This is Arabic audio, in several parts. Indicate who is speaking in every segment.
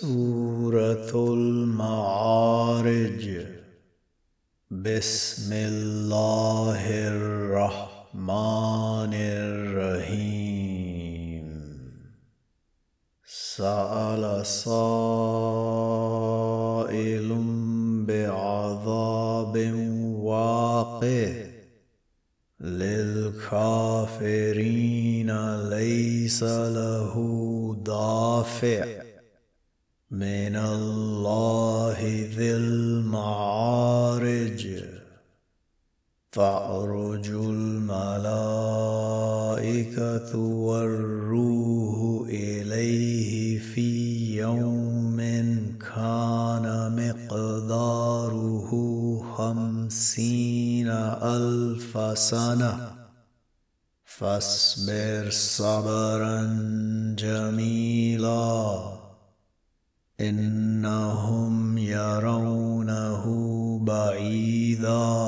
Speaker 1: سورة المعارج. بسم الله الرحمن الرحيم. سأل صائل بعذاب واقع للكافرين ليس له دافع. من الله ذي المعارج. تعرج الملائكة والروح إليه في يوم كان مقداره خمسين ألف سنة. فاصبر صبرا جميلا. إنهم يرونه بعيدا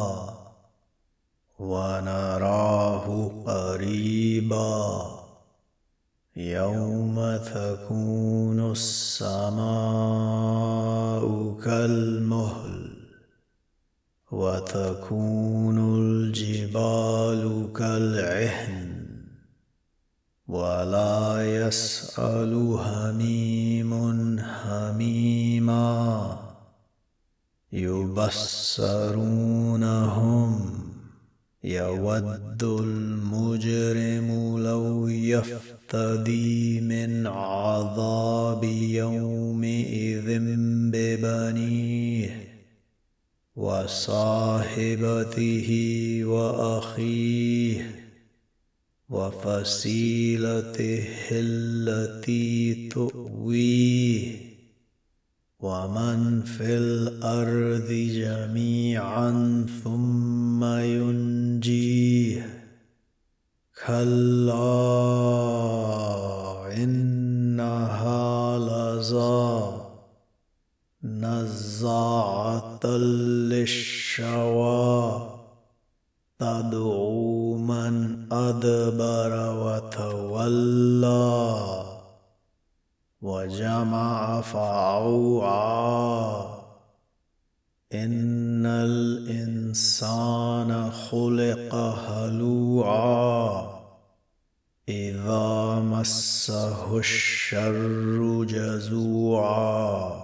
Speaker 1: ونراه قريبا. يوم تكون السماء كالمهل وتكون الجبال كالعهن ولا يسأل هميم هميما يبصرونهم يود المجرم لو يفتدي من عذاب يومئذ ببنيه وصاحبته وأخيه وفصيلته التي تؤويه. ومن في الأرض جميعا ثم ينجيه. كلا إنها لظى. نزاعة للشوى. تدعو وجمع فأوعى إن الإنسان خلق هلوعا. إذا مسه الشر جزوعا.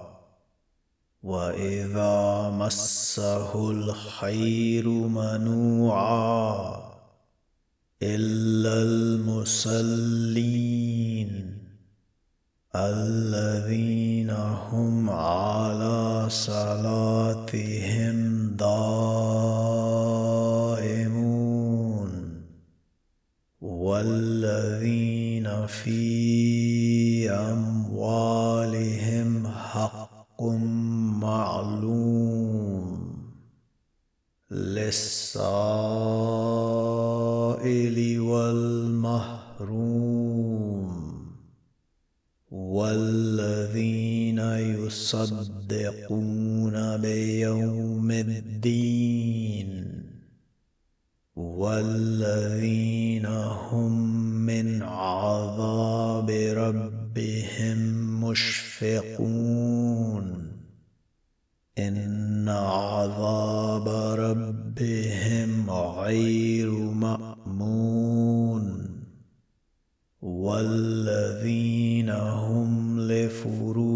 Speaker 1: وإذا مسه الخير منوعا. إلا المصلين الذين هم على صلاتهم دائمون والذين في أموالهم حق معلوم للسائل والمحروم. يصدقون بيوم الدين والذين هم من عذاب ربهم مشفقون. إن عذاب ربهم غير مأمون. والذين هم لفروجهم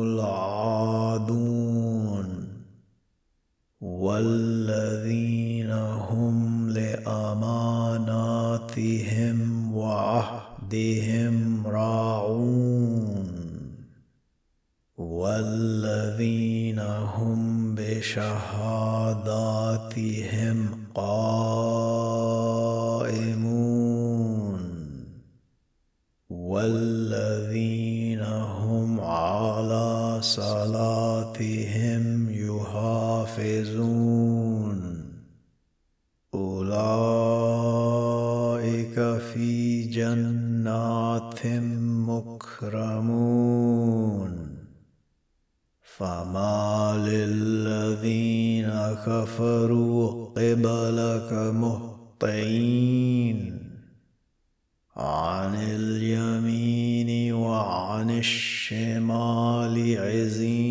Speaker 1: العادون والذين هم لأماناتهم وعهدهم راعون. والذين هم بشهاداتهم قائمون. والذين هم صلاتهم يحافظون. أولئك في جنات مكرمون. فما للذين كفروا قبلك مهطعين. عن اليمين وعن الشمال عزين.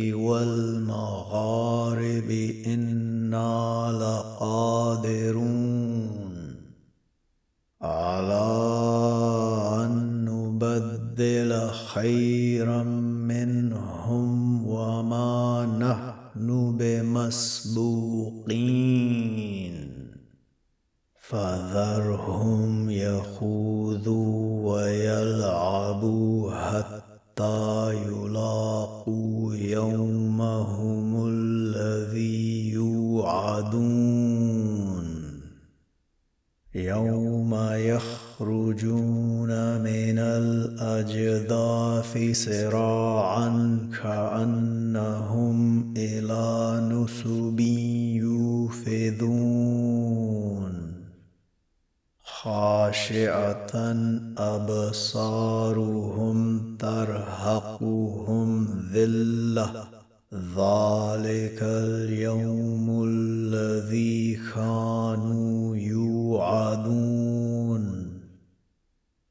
Speaker 1: والمغارب إنا لقادرون على نبدل خيرا منهم وما نحن بمسبوقين. فذرهم يخوذوا ويلعبوا حتى يلاقوا يومهم يوم يخرجون من الأجداث سراعا كأنهم إلى نسب يوفذون. خاشعة أبصارهم ترهقهم ذلة. ذلك اليوم الذي كانوا يوعدون